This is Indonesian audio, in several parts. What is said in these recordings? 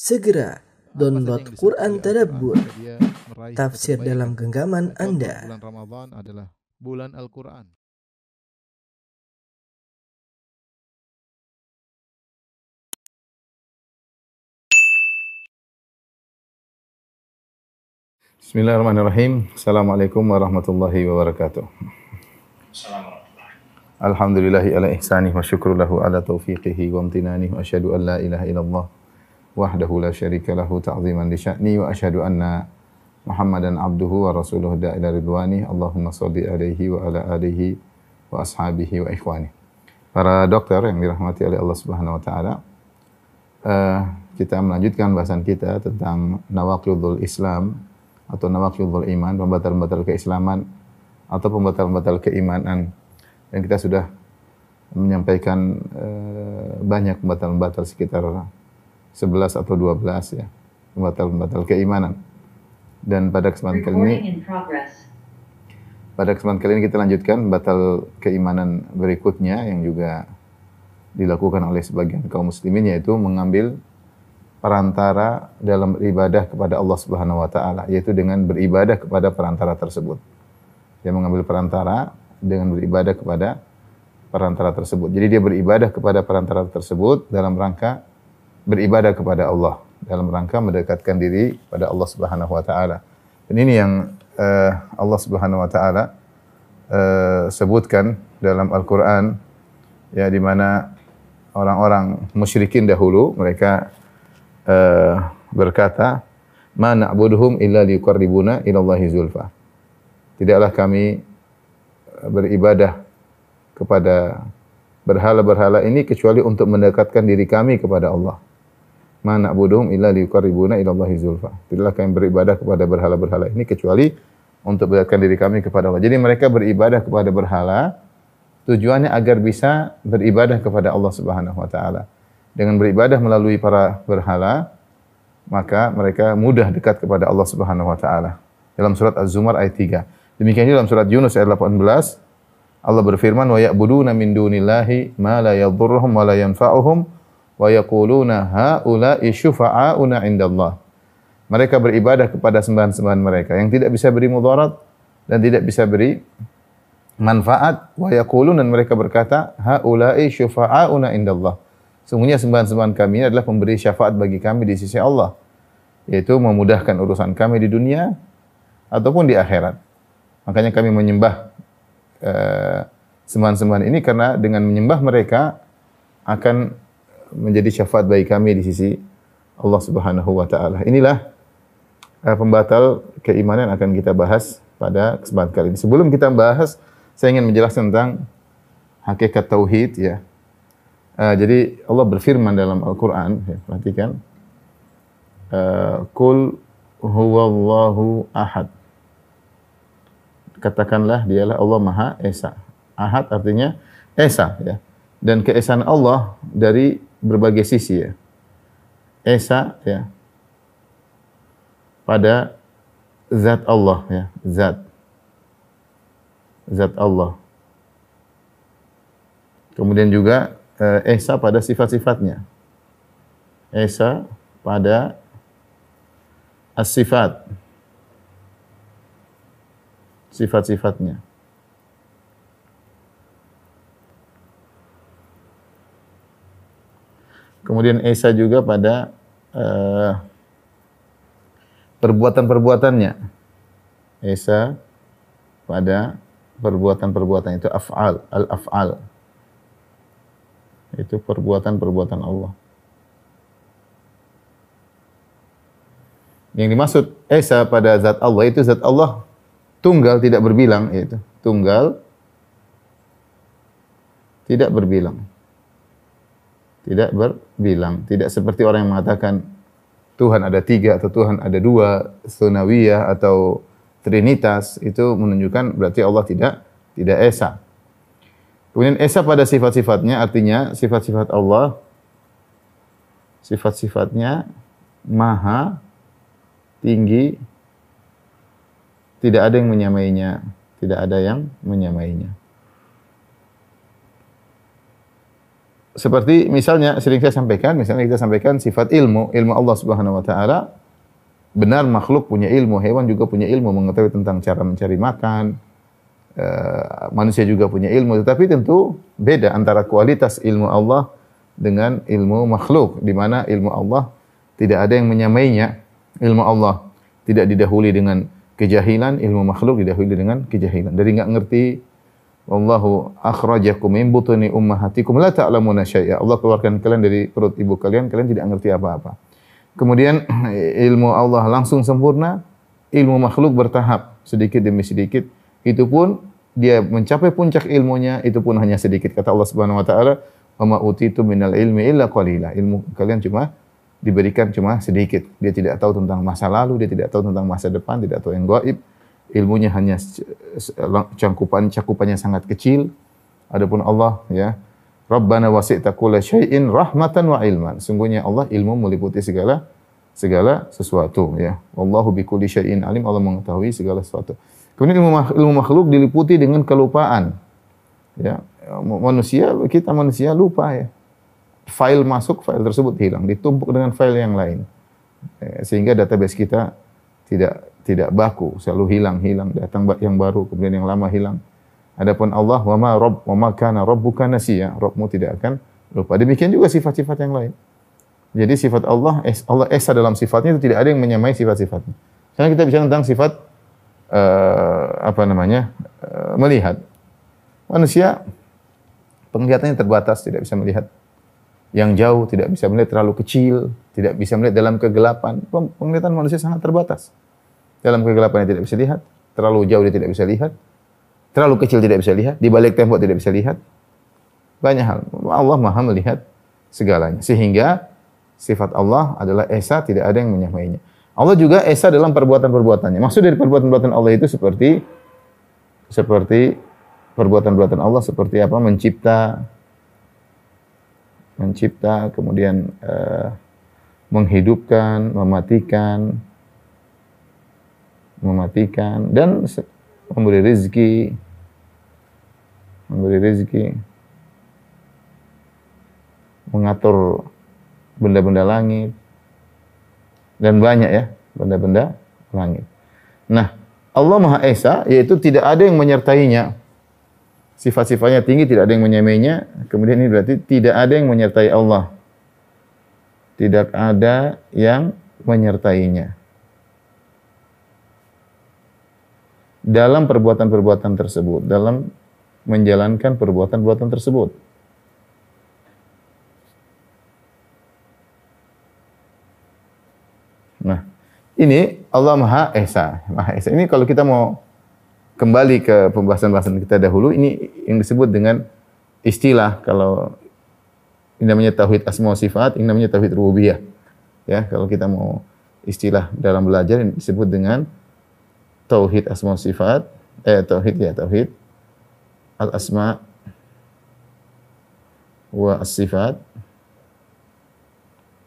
Segera download Quran Tadabbur, tafsir dalam genggaman Anda. Bulan Ramadan adalah bulan Al-Quran. Bismillahirrahmanirrahim. Assalamualaikum warahmatullahi wabarakatuh. Alhamdulillahi ala ihsanih wa syukru lahu ala taufiqihi wa amtinanih wa asyhadu an la ilaha illallah wahdahu la syarika lahu ta'ziman li sya'ni wa asyhadu anna Muhammadan abduhu wa rasuluhu da'ila ridwani Allahumma salli alaihi wa ala alihi wa ashabihi wa ikhwani. Para dokter yang dirahmati oleh Allah Subhanahu wa taala, eh, kita melanjutkan bahasan kita tentang nawaqidul Islam atau nawaqidul iman, pembatal-pembatal keislaman atau pembatal-pembatal keimanan. Dan kita sudah menyampaikan eh, banyak pembatal-pembatal sekitar 11 atau 12 ya, pembatal-pembatal keimanan. Dan pada kesempatan kali ini pada kesempatan kali ini kita lanjutkan batal keimanan berikutnya yang juga dilakukan oleh sebagian kaum muslimin yaitu mengambil perantara dalam beribadah kepada Allah Subhanahu wa taala yaitu dengan beribadah kepada perantara tersebut. Dia mengambil perantara dengan beribadah kepada perantara tersebut. Jadi dia beribadah kepada perantara tersebut dalam rangka beribadah kepada Allah, dalam rangka mendekatkan diri pada Allah Subhanahu wa taala. Dan ini yang eh, Allah Subhanahu wa taala eh, sebutkan dalam Al-Qur'an ya di mana orang-orang musyrikin dahulu mereka eh, berkata, "Ma na'buduhum illa liqarribuna ila Allahi zulfa." Tidaklah kami beribadah kepada berhala-berhala ini kecuali untuk mendekatkan diri kami kepada Allah. Ma na'buduhum illa liqarribuna ila Allahi zulfa. Tidaklah kami beribadah kepada berhala-berhala ini kecuali untuk mendekatkan diri kami kepada Allah. Jadi mereka beribadah kepada berhala tujuannya agar bisa beribadah kepada Allah Subhanahu wa taala. Dengan beribadah melalui para berhala, maka mereka mudah dekat kepada Allah Subhanahu wa taala. Dalam surat Az-Zumar ayat 3. Demikian juga dalam surat Yunus ayat 18 Allah berfirman wa ya'buduna min dunillahi ma la yadhurruhum wa la yanfa'uhum wa yaquluna haula'i syufa'auna 'indallah. Mereka beribadah kepada sembahan-sembahan mereka yang tidak bisa beri mudarat dan tidak bisa beri manfaat wa yaqulun dan mereka berkata haula'i syufa'auna 'indallah. Sungguhnya sembahan-sembahan kami adalah pemberi syafaat bagi kami di sisi Allah yaitu memudahkan urusan kami di dunia ataupun di akhirat. Makanya kami menyembah eh, sembahan-sembahan ini karena dengan menyembah mereka akan menjadi syafaat bagi kami di sisi Allah Subhanahu wa taala. Inilah eh, pembatal keimanan akan kita bahas pada kesempatan kali ini. Sebelum kita bahas, saya ingin menjelaskan tentang hakikat tauhid ya. Eh, jadi Allah berfirman dalam Al-Qur'an, ya, perhatikan. Eh, Kul huwallahu ahad katakanlah dialah Allah Maha Esa. Ahad artinya Esa ya. Dan keesaan Allah dari berbagai sisi ya. Esa ya. Pada zat Allah ya, zat. Zat Allah. Kemudian juga eh, Esa pada sifat-sifatnya. Esa pada as-sifat sifat-sifatnya. Kemudian Esa juga pada uh, perbuatan-perbuatannya. Esa pada perbuatan-perbuatan itu af'al, al-af'al. Itu perbuatan-perbuatan Allah. Yang dimaksud Esa pada zat Allah itu zat Allah tunggal tidak berbilang yaitu tunggal tidak berbilang tidak berbilang tidak seperti orang yang mengatakan Tuhan ada tiga atau Tuhan ada dua sunawiyah atau trinitas itu menunjukkan berarti Allah tidak tidak esa kemudian esa pada sifat-sifatnya artinya sifat-sifat Allah sifat-sifatnya maha tinggi tidak ada yang menyamainya, tidak ada yang menyamainya. Seperti misalnya sering saya sampaikan, misalnya kita sampaikan sifat ilmu, ilmu Allah Subhanahu wa taala benar makhluk punya ilmu, hewan juga punya ilmu mengetahui tentang cara mencari makan. Eh, manusia juga punya ilmu, tetapi tentu beda antara kualitas ilmu Allah dengan ilmu makhluk di mana ilmu Allah tidak ada yang menyamainya. Ilmu Allah tidak didahului dengan kejahilan, ilmu makhluk didahului dengan kejahilan. Dari enggak ngerti Wallahu akhrajakum min butuni ummahatikum la ta'lamuna syai'a. Allah keluarkan kalian dari perut ibu kalian, kalian tidak ngerti apa-apa. Kemudian ilmu Allah langsung sempurna, ilmu makhluk bertahap sedikit demi sedikit. Itu pun dia mencapai puncak ilmunya, itu pun hanya sedikit. Kata Allah Subhanahu wa taala, "Wa ma utitu minal ilmi illa qalila." Ilmu kalian cuma diberikan cuma sedikit. Dia tidak tahu tentang masa lalu, dia tidak tahu tentang masa depan, tidak tahu yang gaib ilmunya hanya cangkupan cakupannya sangat kecil. Adapun Allah ya, Rabbana wasi'ta kulla syai'in rahmatan wa ilman. Sungguhnya Allah ilmu meliputi segala segala sesuatu ya. Wallahu bikulli syai'in alim. Allah mengetahui segala sesuatu. Kemudian ilmu, ilmu makhluk diliputi dengan kelupaan. Ya, manusia kita manusia lupa ya. File masuk, file tersebut hilang, ditumpuk dengan file yang lain. Ya, sehingga database kita tidak tidak baku, selalu hilang-hilang, datang yang baru, kemudian yang lama hilang. Adapun Allah, wa ma rabb wa ma kana rabbuka nasiya, Rabbmu tidak akan lupa. Demikian juga sifat-sifat yang lain. Jadi sifat Allah, Allah esa dalam sifatnya itu tidak ada yang menyamai sifat-sifatnya. Sekarang kita bicara tentang sifat uh, apa namanya? Uh, melihat. Manusia penglihatannya terbatas, tidak bisa melihat yang jauh, tidak bisa melihat terlalu kecil, tidak bisa melihat dalam kegelapan. Penglihatan manusia sangat terbatas. Dalam kegelapan dia tidak bisa lihat, terlalu jauh dia tidak bisa lihat, terlalu kecil tidak bisa lihat, di balik tembok tidak bisa lihat. Banyak hal. Allah Maha melihat segalanya. Sehingga sifat Allah adalah esa, tidak ada yang menyamainya. Allah juga esa dalam perbuatan-perbuatannya. Maksud dari perbuatan-perbuatan Allah itu seperti seperti perbuatan-perbuatan Allah seperti apa? Mencipta, mencipta, kemudian uh, menghidupkan, mematikan, mematikan dan memberi rezeki memberi rezeki mengatur benda-benda langit dan banyak ya benda-benda langit. Nah, Allah Maha Esa yaitu tidak ada yang menyertainya. Sifat-sifatnya tinggi tidak ada yang menyamainya. Kemudian ini berarti tidak ada yang menyertai Allah. Tidak ada yang menyertainya. Dalam perbuatan-perbuatan tersebut, dalam menjalankan perbuatan-perbuatan tersebut. Nah, ini Allah Maha Esa. Maha Esa. Ini kalau kita mau kembali ke pembahasan-pembahasan kita dahulu, ini yang disebut dengan istilah kalau ini namanya tauhid asma sifat, ini namanya tauhid rububiyah. Ya, kalau kita mau istilah dalam belajar ini disebut dengan tauhid asma sifat, eh tauhid ya tauhid al asma wa as sifat.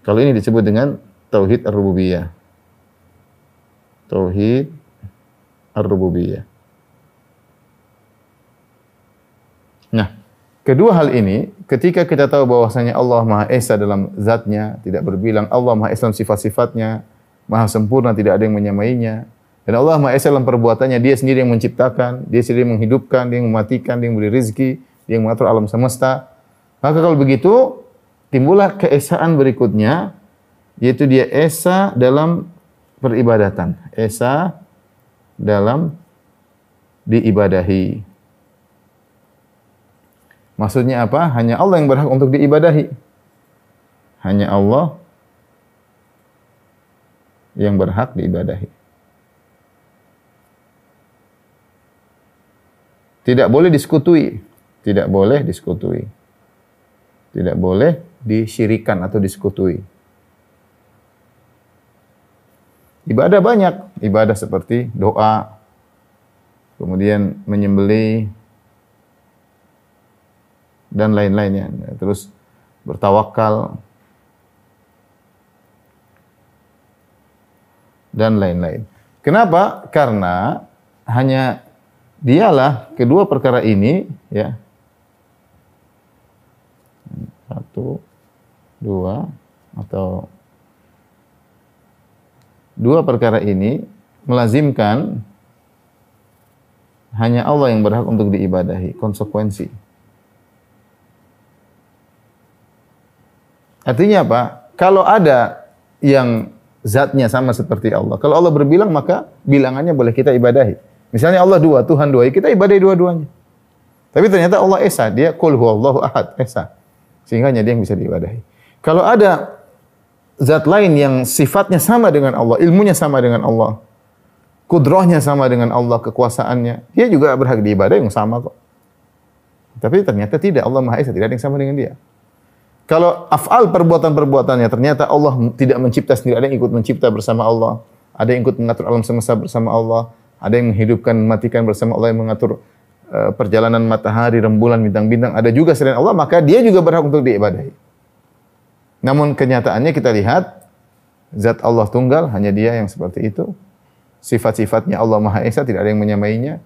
Kalau ini disebut dengan tauhid ar-rububiyah. Tauhid ar-rububiyah. Nah, kedua hal ini ketika kita tahu bahwasanya Allah Maha Esa dalam zatnya, tidak berbilang Allah Maha Esa dalam sifat-sifatnya, Maha sempurna, tidak ada yang menyamainya, dan Allah Maha Esa dalam perbuatannya, dia sendiri yang menciptakan, dia sendiri yang menghidupkan, dia yang mematikan, dia yang memberi rezeki, dia yang mengatur alam semesta. Maka kalau begitu, timbullah keesaan berikutnya, yaitu dia esa dalam peribadatan. Esa dalam diibadahi. Maksudnya apa? Hanya Allah yang berhak untuk diibadahi. Hanya Allah yang berhak diibadahi. Tidak boleh diskutui. Tidak boleh diskutui. Tidak boleh disyirikan atau diskutui. Ibadah banyak. Ibadah seperti doa, kemudian menyembeli, dan lain-lainnya. Terus bertawakal, dan lain-lain. Kenapa? Karena hanya dialah kedua perkara ini ya dua atau dua perkara ini melazimkan hanya Allah yang berhak untuk diibadahi, konsekuensi. Artinya apa? Kalau ada yang zatnya sama seperti Allah. Kalau Allah berbilang maka bilangannya boleh kita ibadahi. Misalnya Allah dua, Tuhan dua, ya kita ibadahi dua-duanya. Tapi ternyata Allah Esa, dia kul huwallahu ahad, Esa. Sehingga hanya dia yang bisa diibadahi. Kalau ada zat lain yang sifatnya sama dengan Allah, ilmunya sama dengan Allah, kudrohnya sama dengan Allah, kekuasaannya, dia juga berhak diibadah yang sama kok. Tapi ternyata tidak, Allah Maha Esa, tidak ada yang sama dengan dia. Kalau afal perbuatan-perbuatannya ternyata Allah tidak mencipta sendiri, ada yang ikut mencipta bersama Allah, ada yang ikut mengatur alam semesta bersama Allah, ada yang menghidupkan, mematikan bersama Allah, yang mengatur uh, perjalanan matahari, rembulan, bintang-bintang, ada juga selain Allah, maka dia juga berhak untuk diibadahi. Namun kenyataannya kita lihat zat Allah tunggal hanya dia yang seperti itu. Sifat-sifatnya Allah Maha Esa tidak ada yang menyamainya.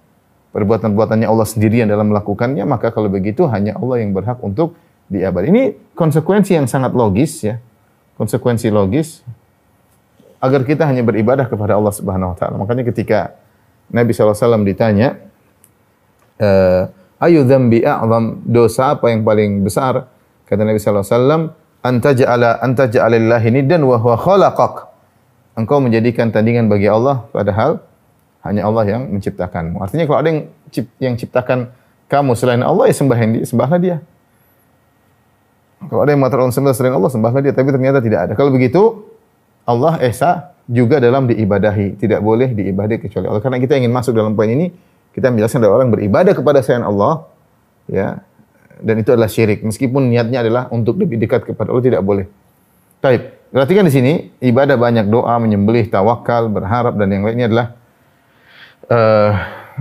Perbuatan-perbuatannya Allah sendirian dalam melakukannya, maka kalau begitu hanya Allah yang berhak untuk diabadi. Ini konsekuensi yang sangat logis ya. Konsekuensi logis agar kita hanya beribadah kepada Allah Subhanahu wa taala. Makanya ketika Nabi SAW ditanya, eh, ayu dzambi a'zam dosa apa yang paling besar? Kata Nabi SAW, anta ja'ala anta ja'alillahi niddan wa huwa khalaqak. Engkau menjadikan tandingan bagi Allah padahal hanya Allah yang menciptakanmu. Artinya kalau ada yang yang ciptakan kamu selain Allah ya sembah dia, sembahlah dia. Kalau ada yang mengatakan sembah selain Allah, sembahlah dia. Tapi ternyata tidak ada. Kalau begitu, Allah Esa juga dalam diibadahi. Tidak boleh diibadahi kecuali Allah. Karena kita ingin masuk dalam poin ini, kita menjelaskan ada orang beribadah kepada selain Allah, ya, dan itu adalah syirik. Meskipun niatnya adalah untuk lebih dekat kepada Allah, tidak boleh. Taib. Perhatikan di sini, ibadah banyak doa, menyembelih, tawakal, berharap, dan yang lainnya adalah uh,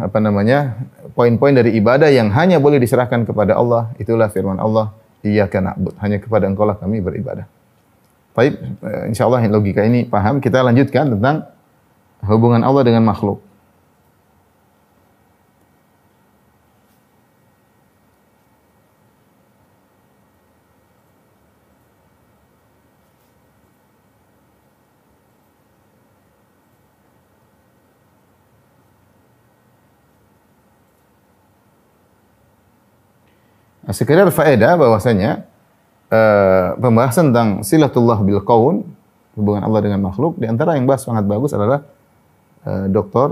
apa namanya poin-poin dari ibadah yang hanya boleh diserahkan kepada Allah. Itulah firman Allah Iyyaka na'bud. Hanya kepada Engkau lah kami beribadah. Baik, eh, insyaallah logika ini paham. Kita lanjutkan tentang hubungan Allah dengan makhluk. Nah, sekedar faedah bahwasanya uh, pembahasan tentang silatullah bil qaun, hubungan Allah dengan makhluk, di antara yang bahas sangat bagus adalah uh, eh, Dr.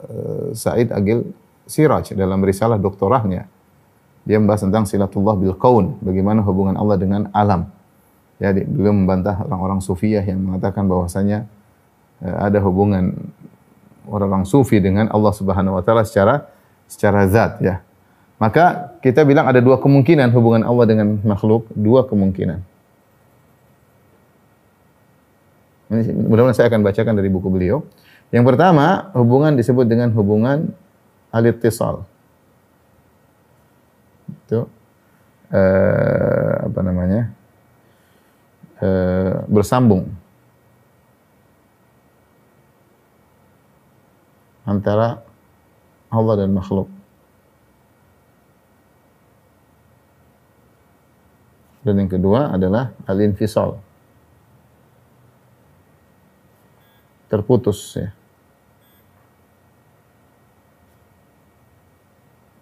Eh, Said Agil Siraj dalam risalah doktorahnya. Dia membahas tentang silatullah bil qaun, bagaimana hubungan Allah dengan alam. Ya, beliau membantah orang-orang sufiyah yang mengatakan bahwasanya uh, ada hubungan orang-orang sufi dengan Allah Subhanahu wa taala secara secara zat ya. Maka kita bilang ada dua kemungkinan hubungan Allah dengan makhluk, dua kemungkinan. Mudah-mudahan saya akan bacakan dari buku beliau. Yang pertama, hubungan disebut dengan hubungan alittisal. Itu eh, apa namanya? Eh, bersambung antara Allah dan makhluk. Dan yang kedua adalah al-infisal. Terputus ya.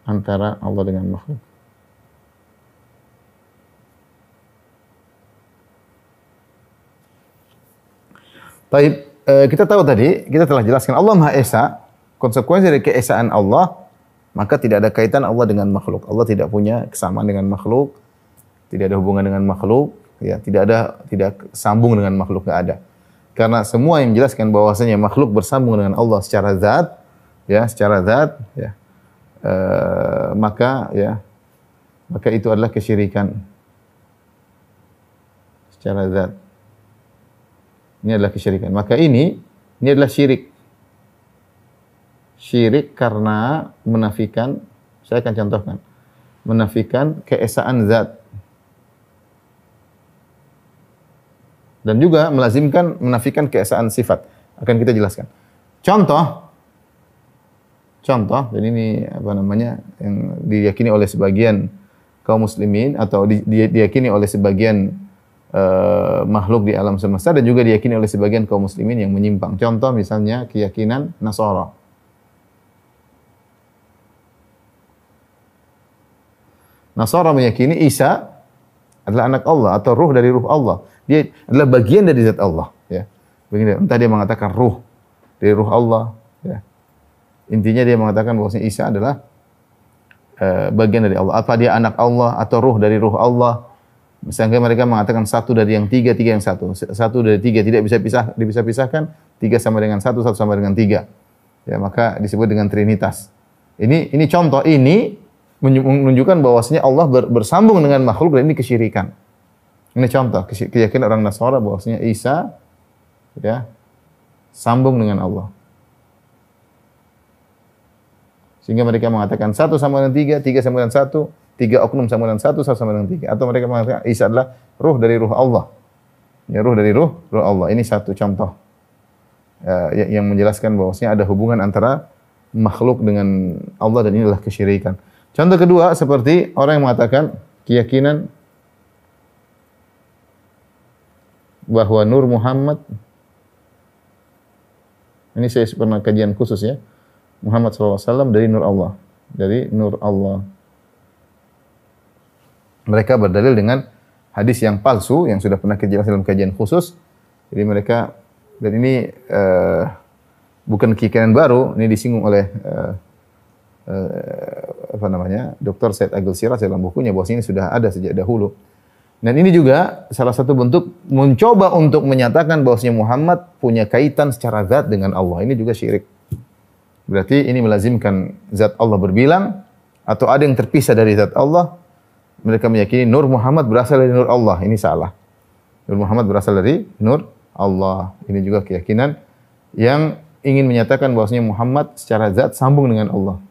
Antara Allah dengan makhluk. Baik, eh, kita tahu tadi, kita telah jelaskan Allah Maha Esa, konsekuensi dari keesaan Allah, maka tidak ada kaitan Allah dengan makhluk. Allah tidak punya kesamaan dengan makhluk, tidak ada hubungan dengan makhluk, ya, tidak ada tidak sambung dengan makhluk tidak ada. Karena semua yang menjelaskan bahwasanya makhluk bersambung dengan Allah secara zat, ya, secara zat, ya, e, maka ya, maka itu adalah kesyirikan secara zat. Ini adalah kesyirikan. Maka ini ini adalah syirik. Syirik karena menafikan, saya akan contohkan, menafikan keesaan zat dan juga melazimkan menafikan keesaan sifat. Akan kita jelaskan. Contoh contoh dan ini apa namanya yang diyakini oleh sebagian kaum muslimin atau di, di, diyakini oleh sebagian eh, makhluk di alam semesta dan juga diyakini oleh sebagian kaum muslimin yang menyimpang. Contoh misalnya keyakinan Nasara. Nasara meyakini Isa adalah anak Allah atau ruh dari ruh Allah. Dia adalah bagian dari zat Allah, ya. Entah dia mengatakan ruh dari ruh Allah, ya. Intinya dia mengatakan bahwa Isa adalah uh, bagian dari Allah. Apa dia anak Allah atau ruh dari ruh Allah? Misalnya mereka mengatakan satu dari yang tiga, tiga yang satu. Satu dari tiga tidak bisa pisah, bisa pisahkan. Tiga sama dengan satu, satu sama dengan tiga. Ya, maka disebut dengan Trinitas. Ini ini contoh ini menunjukkan bahwasanya Allah bersambung dengan makhluk dan ini kesyirikan. Ini contoh keyakinan orang Nasara bahwasanya Isa ya sambung dengan Allah. Sehingga mereka mengatakan satu sama dengan tiga, tiga sama dengan satu, tiga oknum sama dengan satu, satu sama dengan tiga. Atau mereka mengatakan Isa adalah ruh dari ruh Allah. Ya, ruh dari ruh, ruh Allah. Ini satu contoh ya, yang menjelaskan bahwasanya ada hubungan antara makhluk dengan Allah dan inilah kesyirikan. Contoh kedua seperti orang yang mengatakan keyakinan bahwa Nur Muhammad ini saya pernah kajian khusus ya. Muhammad SAW dari Nur Allah. Dari Nur Allah. Mereka berdalil dengan hadis yang palsu yang sudah pernah kejelas dalam kajian khusus. Jadi mereka dan ini uh, bukan keyakinan baru, ini disinggung oleh uh, uh, apa namanya Dr. Said Agil Siraj dalam bukunya bahwa ini sudah ada sejak dahulu. Dan ini juga salah satu bentuk mencoba untuk menyatakan bahwasanya Muhammad punya kaitan secara zat dengan Allah. Ini juga syirik. Berarti ini melazimkan zat Allah berbilang atau ada yang terpisah dari zat Allah. Mereka meyakini Nur Muhammad berasal dari Nur Allah. Ini salah. Nur Muhammad berasal dari Nur Allah. Ini juga keyakinan yang ingin menyatakan bahwasanya Muhammad secara zat sambung dengan Allah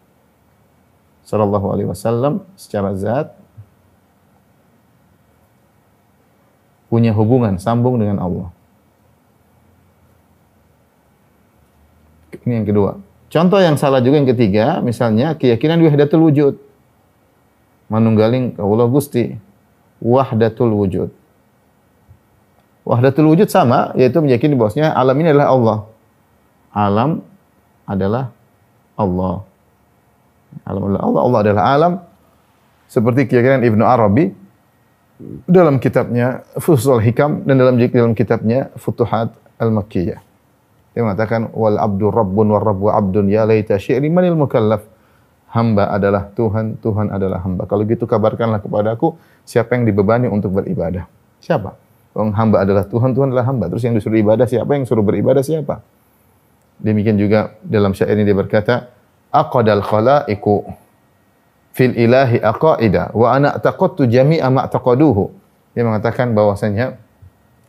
sallallahu alaihi wasallam secara zat punya hubungan sambung dengan Allah. Ini yang kedua. Contoh yang salah juga yang ketiga, misalnya keyakinan wahdatul wujud. Manunggaling Allah Gusti. Wahdatul wujud. Wahdatul wujud sama, yaitu meyakini bahwasanya alam ini adalah Allah. Alam adalah Allah. Alam adalah Allah, Allah adalah alam. Seperti keyakinan Ibnu Arabi dalam kitabnya Fusul Hikam dan dalam dalam kitabnya Futuhat Al-Makkiyah. Dia mengatakan wal abdu rabbun war rabbu abdun ya laita syi'ri manil mukallaf. Hamba adalah Tuhan, Tuhan adalah hamba. Kalau gitu kabarkanlah kepadaku siapa yang dibebani untuk beribadah. Siapa? Orang hamba adalah Tuhan, Tuhan adalah hamba. Terus yang disuruh ibadah siapa? Yang suruh beribadah siapa? Demikian juga dalam syair ini dia berkata, aqadal khalaiqu fil ilahi aqaida wa ana taqattu jami'a ma taqaduhu. Dia mengatakan bahwasanya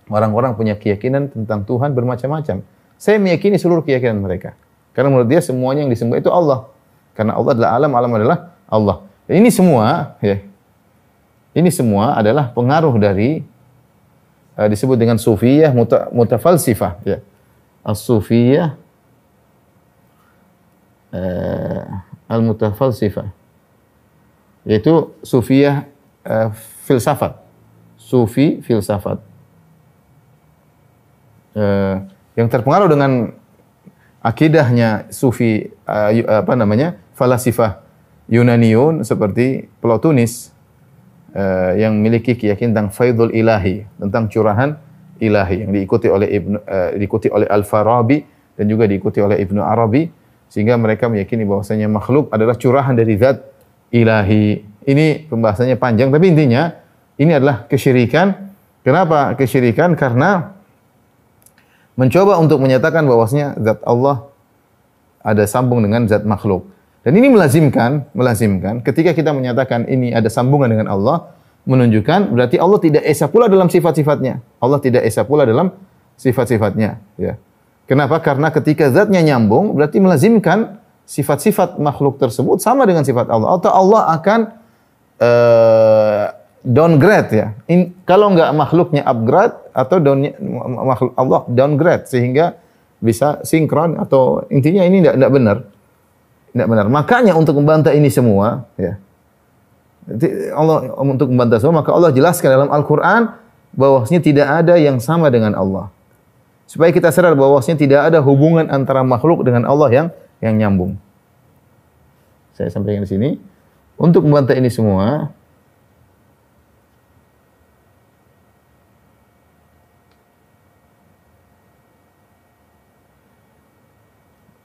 orang-orang punya keyakinan tentang Tuhan bermacam-macam. Saya meyakini seluruh keyakinan mereka. Karena menurut dia semuanya yang disembah itu Allah. Karena Allah adalah alam, alam adalah Allah. Dan ini semua ya. Ini semua adalah pengaruh dari uh, disebut dengan sufiyah muta, mutafalsifah ya. As-sufiyah uh, al-mutafalsifah yaitu sufiyah uh, filsafat. Sufi filsafat. Uh, yang terpengaruh dengan akidahnya sufi uh, apa namanya falasifah Yunaniun seperti Plotinus uh, yang memiliki keyakinan tentang faidul ilahi tentang curahan ilahi yang diikuti oleh Ibnu uh, diikuti oleh Al-Farabi dan juga diikuti oleh Ibnu Arabi sehingga mereka meyakini bahwasanya makhluk adalah curahan dari zat ilahi. Ini pembahasannya panjang tapi intinya ini adalah kesyirikan. Kenapa kesyirikan? Karena mencoba untuk menyatakan bahwasanya zat Allah ada sambung dengan zat makhluk. Dan ini melazimkan, melazimkan ketika kita menyatakan ini ada sambungan dengan Allah, menunjukkan berarti Allah tidak esa pula dalam sifat-sifatnya. Allah tidak esa pula dalam sifat-sifatnya, ya. Kenapa? Karena ketika zatnya nyambung, berarti melazimkan sifat-sifat makhluk tersebut sama dengan sifat Allah. Atau Allah akan uh, downgrade ya. In, kalau enggak makhluknya upgrade atau down, makhluk Allah downgrade sehingga bisa sinkron atau intinya ini tidak tidak benar. Tidak benar. Makanya untuk membantah ini semua ya. Allah untuk membantah semua maka Allah jelaskan dalam Al-Qur'an bahwasanya tidak ada yang sama dengan Allah. Supaya kita sadar bahwasanya tidak ada hubungan antara makhluk dengan Allah yang yang nyambung. Saya sampaikan di sini untuk membantah ini semua.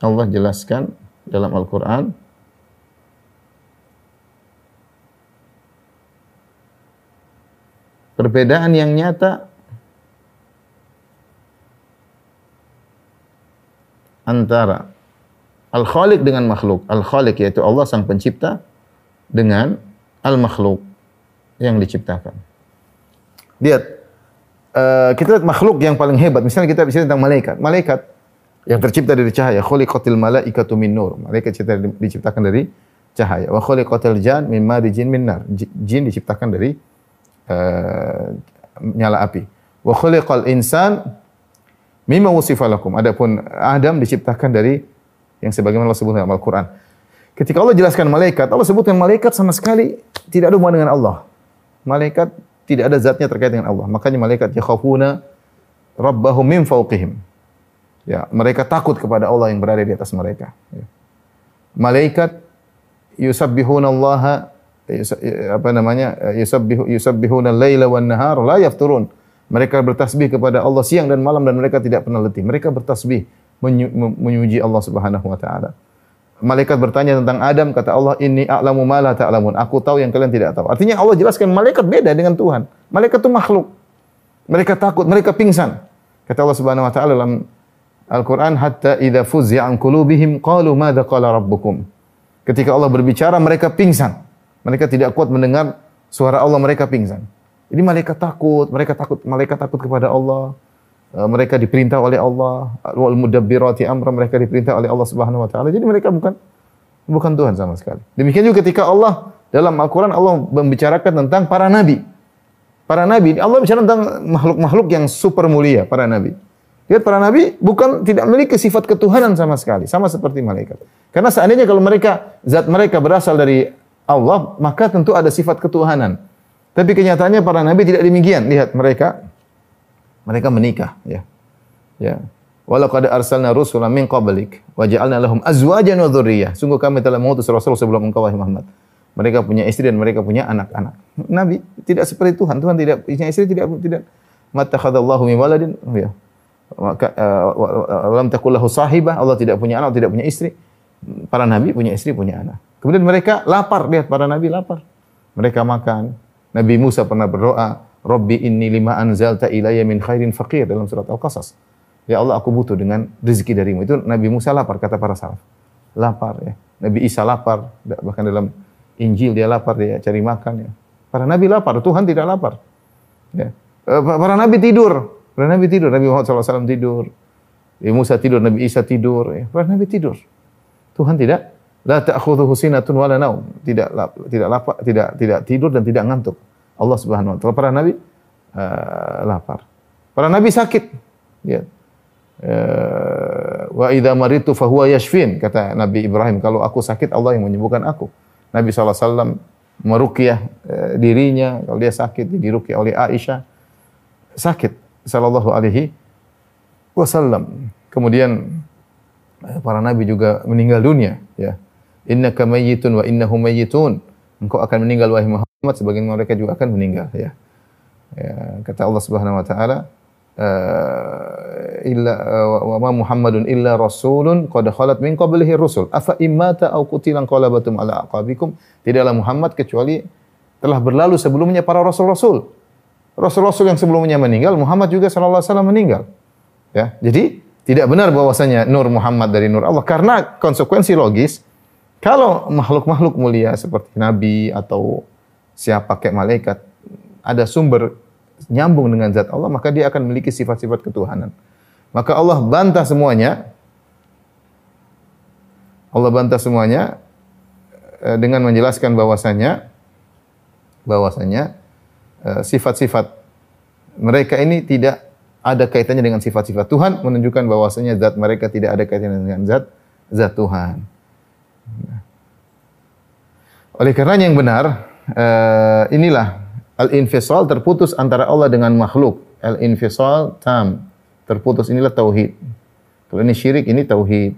Allah jelaskan dalam Al-Quran perbedaan yang nyata antara Al-Khaliq dengan makhluk. Al-Khaliq yaitu Allah sang pencipta dengan al-makhluk yang diciptakan. Lihat, uh, kita lihat makhluk yang paling hebat. Misalnya kita bicara tentang malaikat. Malaikat yang tercipta dari cahaya. Khuliqatil malaikatu min nur. Malaikat diciptakan dari cahaya. Wa khuliqatil jan min marijin min nar. Jin diciptakan dari uh, nyala api. Wa khuliqal insan mimma wusifa lakum. Adapun Adam diciptakan dari yang sebagaimana Allah sebutkan dalam Al-Qur'an. Ketika Allah jelaskan malaikat, Allah sebutkan malaikat sama sekali tidak ada hubungan dengan Allah. Malaikat tidak ada zatnya terkait dengan Allah. Makanya malaikat yakhafuna rabbahum min fawqihim. Ya, mereka takut kepada Allah yang berada di atas mereka. Ya. Malaikat yusabbihuna Allah apa namanya? Yusabbihu yusabbihuna al-laila wan nahar la yafturun. Mereka bertasbih kepada Allah siang dan malam dan mereka tidak pernah letih. Mereka bertasbih menyuji Allah Subhanahu wa taala. Malaikat bertanya tentang Adam, kata Allah, "Inni a'lamu ma la ta'lamun." Aku tahu yang kalian tidak tahu. Artinya Allah jelaskan malaikat beda dengan Tuhan. Malaikat itu makhluk. Mereka takut, mereka pingsan. Kata Allah Subhanahu wa taala dalam Al-Qur'an, "Hatta idza fuzzi'a an qulubihim qalu madza qala rabbukum." Ketika Allah berbicara, mereka pingsan. Mereka tidak kuat mendengar suara Allah, mereka pingsan. Jadi malaikat takut, mereka takut, malaikat takut kepada Allah. Eh, mereka diperintah oleh Allah wal mudabbirati amra mereka diperintah oleh Allah Subhanahu wa taala. Jadi mereka bukan bukan Tuhan sama sekali. Demikian juga ketika Allah dalam Al-Qur'an Allah membicarakan tentang para nabi. Para nabi, Allah bicara tentang makhluk-makhluk yang super mulia, para nabi. Lihat para nabi bukan tidak memiliki sifat ketuhanan sama sekali, sama seperti malaikat. Karena seandainya kalau mereka zat mereka berasal dari Allah, maka tentu ada sifat ketuhanan. Tapi kenyataannya para nabi tidak demikian. Lihat mereka mereka menikah ya. Ya. Walau qad arsalna rusulan min qablik wa ja'alna lahum azwajan wa dzurriyyah. Sungguh kami telah mengutus rasul sebelum engkau wahai Muhammad. Mereka punya istri dan mereka punya anak-anak. Nabi tidak seperti Tuhan. Tuhan tidak punya istri tidak tidak mattakhadallahu min waladin ya. Maka uh, takul lahu sahibah, Allah tidak punya anak, tidak punya istri. Para nabi punya istri, punya anak. Kemudian mereka lapar, lihat para nabi lapar. Mereka makan. Nabi Musa pernah berdoa, Rabbi inni lima anzalta ilayya min khairin faqir dalam surat Al-Qasas. Ya Allah aku butuh dengan rezeki darimu. Itu Nabi Musa lapar kata para salaf. Lapar ya. Nabi Isa lapar, bahkan dalam Injil dia lapar dia cari makan ya. Para nabi lapar, Tuhan tidak lapar. Ya. Eh, para nabi tidur, para nabi tidur, Nabi Muhammad SAW tidur. Nabi Musa tidur, Nabi Isa tidur, ya. para nabi tidur. Tuhan tidak la ta'khudhuhu sinatun wala naum. Tidak tidak lapar, tidak tidak tidur dan tidak ngantuk. Allah Subhanahu wa taala. Para nabi uh, lapar. Para nabi sakit. Ya. Uh, wa idza maritu fahuwa yashfin kata Nabi Ibrahim kalau aku sakit Allah yang menyembuhkan aku. Nabi SAW meruqyah uh, dirinya kalau dia sakit diruqyah oleh Aisyah sakit sallallahu alaihi wasallam. Kemudian para nabi juga meninggal dunia ya. Innaka mayyitun wa innahum mayyitun. Engkau akan meninggal wahai Muhammad umat sebagian mereka juga akan meninggal ya. ya kata Allah Subhanahu wa taala uh, illa uh, wa ma Muhammadun illa rasulun qad khalat min qablihi rusul. Afa immata aw qutilan qalabatum ala aqabikum. Tidaklah Muhammad kecuali telah berlalu sebelumnya para rasul-rasul. Rasul-rasul yang sebelumnya meninggal Muhammad juga sallallahu alaihi wasallam meninggal. Ya jadi tidak benar bahwasanya nur Muhammad dari nur Allah. Karena konsekuensi logis kalau makhluk-makhluk mulia seperti nabi atau siapa kayak malaikat ada sumber nyambung dengan zat Allah, maka dia akan memiliki sifat-sifat ketuhanan. Maka Allah bantah semuanya. Allah bantah semuanya eh, dengan menjelaskan bahwasanya bahwasanya eh, sifat-sifat mereka ini tidak ada kaitannya dengan sifat-sifat Tuhan menunjukkan bahwasanya zat mereka tidak ada kaitannya dengan zat zat Tuhan. Oleh karenanya yang benar uh, inilah Al-infisal terputus antara Allah dengan makhluk. Al-infisal tam. Terputus inilah tauhid. Kalau ini syirik ini tauhid.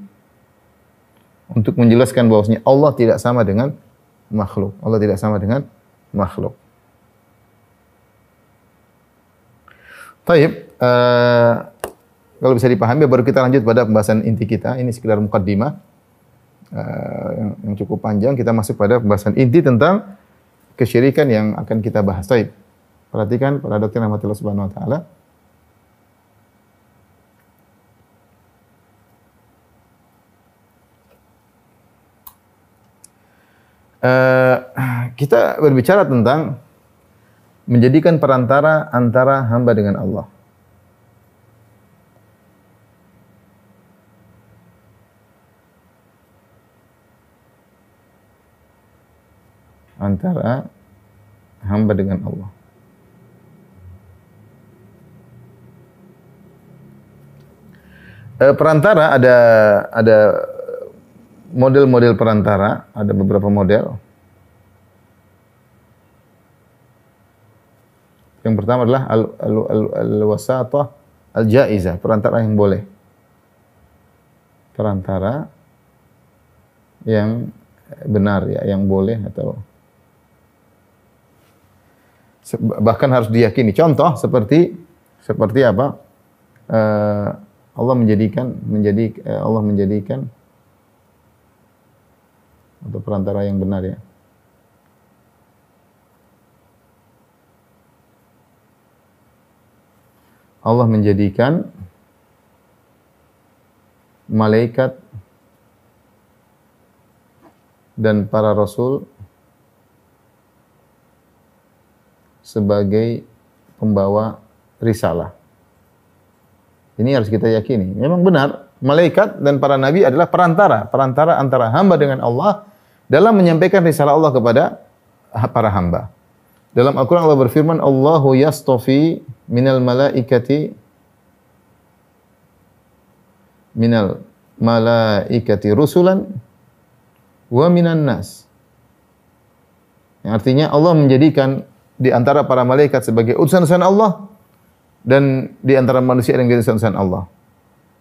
Untuk menjelaskan bahwasanya Allah tidak sama dengan makhluk. Allah tidak sama dengan makhluk. Taib, uh, kalau bisa dipahami baru kita lanjut pada pembahasan inti kita. Ini sekedar mukaddimah uh, yang, yang cukup panjang. Kita masuk pada pembahasan inti tentang kesyirikan yang akan kita bahas. Taib. Perhatikan para dokter yang Allah Subhanahu wa taala. Uh, kita berbicara tentang menjadikan perantara antara hamba dengan Allah. Antara hamba dengan Allah. E, perantara ada ada model-model perantara, ada beberapa model. Yang pertama adalah al-wasatah al, al, al-jaizah, perantara yang boleh. Perantara yang benar ya, yang boleh atau bahkan harus diyakini. Contoh seperti seperti apa? Uh, Allah menjadikan menjadi uh, Allah menjadikan atau perantara yang benar ya. Allah menjadikan malaikat dan para rasul sebagai pembawa risalah. Ini harus kita yakini. Memang benar, malaikat dan para nabi adalah perantara, perantara antara hamba dengan Allah dalam menyampaikan risalah Allah kepada para hamba. Dalam Al-Quran Allah berfirman, Allahu yastofi minal malaikati minal malaikati rusulan wa minan nas. Yang artinya Allah menjadikan di antara para malaikat sebagai utusan-utusan Allah dan di antara manusia yang utusan-utusan Allah.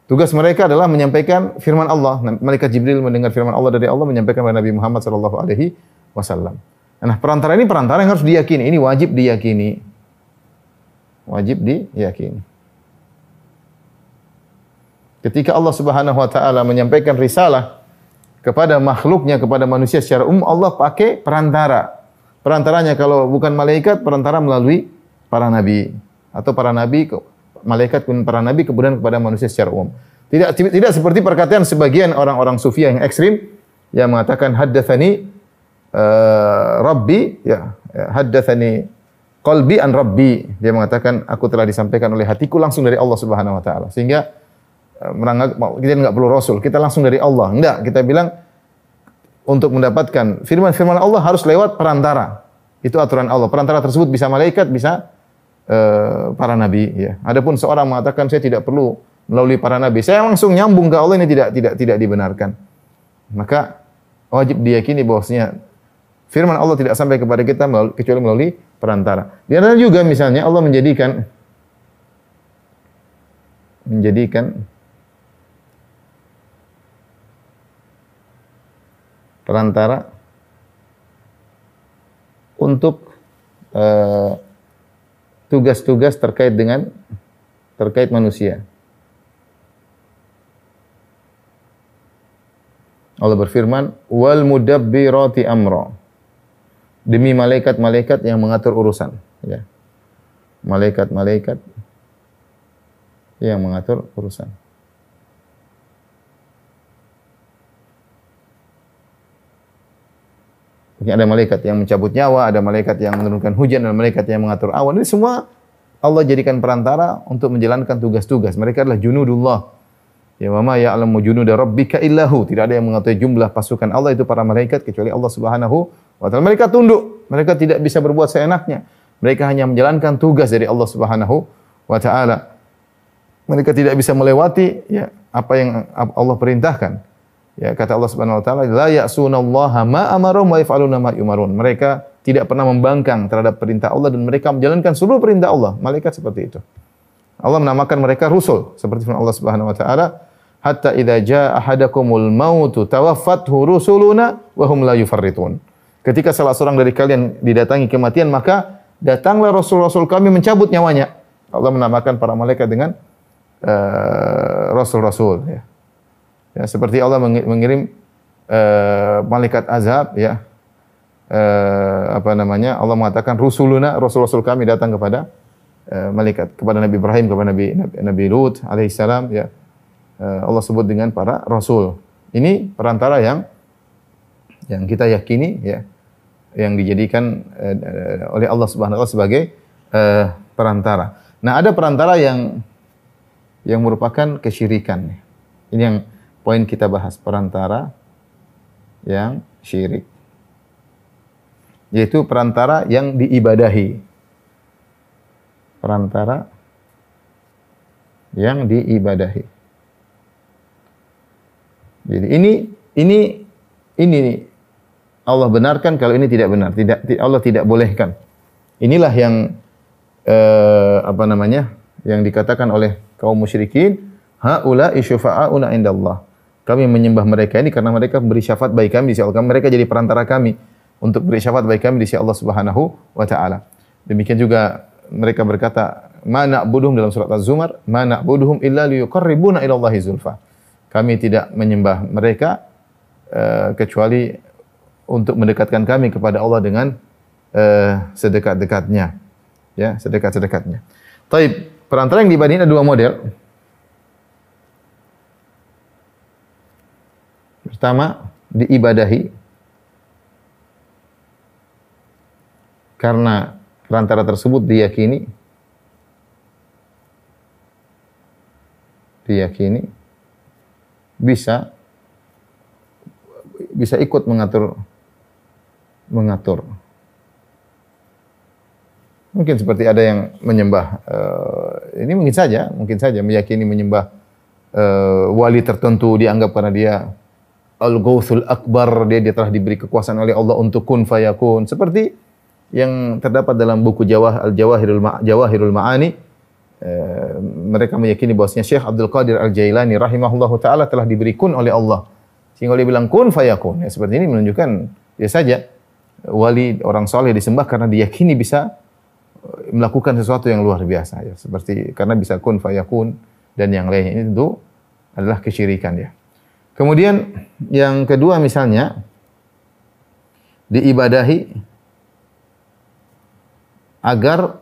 Tugas mereka adalah menyampaikan firman Allah. Malaikat Jibril mendengar firman Allah dari Allah menyampaikan kepada Nabi Muhammad sallallahu alaihi wasallam. Nah, perantara ini perantara yang harus diyakini. Ini wajib diyakini. Wajib diyakini. Ketika Allah Subhanahu wa taala menyampaikan risalah kepada makhluknya, kepada manusia secara umum, Allah pakai perantara. Perantaranya kalau bukan malaikat, perantara melalui para nabi. Atau para nabi malaikat pun para nabi kemudian kepada manusia secara umum. Tidak tidak seperti perkataan sebagian orang-orang sufi yang ekstrim yang mengatakan haddatsani uh, Rabbi ya, ya haddatsani qalbi an Rabbi. Dia mengatakan aku telah disampaikan oleh hatiku langsung dari Allah Subhanahu wa taala. Sehingga uh, merangkak kita enggak perlu rasul kita langsung dari Allah. Enggak kita bilang untuk mendapatkan firman-firman Allah harus lewat perantara. Itu aturan Allah. Perantara tersebut bisa malaikat bisa uh, para nabi ya. Adapun seorang mengatakan saya tidak perlu melalui para nabi saya langsung nyambung ke Allah ini tidak tidak tidak dibenarkan. Maka wajib diyakini bahwasanya Firman Allah tidak sampai kepada kita kecuali melalui perantara. Di antara juga misalnya Allah menjadikan menjadikan perantara untuk eh, tugas-tugas uh, terkait dengan terkait manusia. Allah berfirman, "Wal mudabbirati amra." demi malaikat-malaikat yang mengatur urusan. Ya. Malaikat-malaikat yang mengatur urusan. Ada malaikat yang mencabut nyawa, ada malaikat yang menurunkan hujan, ada malaikat yang mengatur awan. Ini semua Allah jadikan perantara untuk menjalankan tugas-tugas. Mereka adalah junudullah. Ya mama ya alamu junuda rabbika illahu. Tidak ada yang mengetahui jumlah pasukan Allah itu para malaikat kecuali Allah Subhanahu wa taala. Mereka tunduk, mereka tidak bisa berbuat seenaknya. Mereka hanya menjalankan tugas dari Allah Subhanahu wa taala. Mereka tidak bisa melewati ya apa yang Allah perintahkan. Ya kata Allah Subhanahu wa taala, la ya'sunallaha ma amarahum wa yaf'aluna ma yumarun. Mereka tidak pernah membangkang terhadap perintah Allah dan mereka menjalankan seluruh perintah Allah. Malaikat seperti itu. Allah menamakan mereka rusul seperti firman Allah Subhanahu wa taala, "Hatta idza jaa ahadakumul mautu tawaffathu rusuluna wa hum la yufarritun." Ketika salah seorang dari kalian didatangi kematian, maka datanglah rasul-rasul kami mencabut nyawanya. Allah menamakan para malaikat dengan uh, rasul-rasul ya. Ya, seperti Allah mengirim uh, malaikat azab ya. Uh, apa namanya? Allah mengatakan rusuluna, rasul-rasul kami datang kepada uh, malaikat kepada Nabi Ibrahim, kepada Nabi Nabi, Nabi Lut alaihissalam ya. Uh, Allah sebut dengan para rasul. Ini perantara yang yang kita yakini ya yang dijadikan uh, oleh Allah Subhanahu wa taala sebagai uh, perantara. Nah, ada perantara yang yang merupakan kesyirikan. Ini yang poin kita bahas, perantara yang syirik. Yaitu perantara yang diibadahi. Perantara yang diibadahi. Jadi ini ini ini Allah benarkan kalau ini tidak benar, tidak Allah tidak bolehkan. Inilah yang eh, apa namanya? yang dikatakan oleh kaum musyrikin, haula isyufa'auna indallah. Kami menyembah mereka ini karena mereka beri syafaat bagi kami di sisi Allah. Mereka jadi perantara kami untuk beri syafaat bagi kami di sisi Allah Subhanahu wa taala. Demikian juga mereka berkata, "Ma na'buduhum" dalam surat Az-Zumar, "Ma na'buduhum illa liyuqarribuna ila Allahi zulfa." Kami tidak menyembah mereka uh, kecuali untuk mendekatkan kami kepada Allah dengan uh, sedekat-dekatnya. Ya, sedekat-sedekatnya. Taib, perantara yang dibanding ada dua model. Pertama, diibadahi. Karena perantara tersebut diyakini. Diyakini. Bisa bisa ikut mengatur mengatur. Mungkin seperti ada yang menyembah uh, ini mungkin saja, mungkin saja meyakini menyembah uh, wali tertentu dianggap karena dia al-Ghauthul Akbar, dia, dia telah diberi kekuasaan oleh Allah untuk kun fayakun. Seperti yang terdapat dalam buku Jawah Al-Jawahirul Ma Jawahirul Ma'ani uh, mereka meyakini bahwasanya Syekh Abdul Qadir Al-Jailani rahimahullahu taala telah diberi kun oleh Allah. Sehingga dia bilang kun fayakun. Ya, seperti ini menunjukkan dia saja wali orang soleh disembah karena diyakini bisa eh, melakukan sesuatu yang luar biasa ya seperti karena bisa kun fayakun dan yang lainnya ini tentu adalah kesyirikan ya. Kemudian yang kedua misalnya diibadahi agar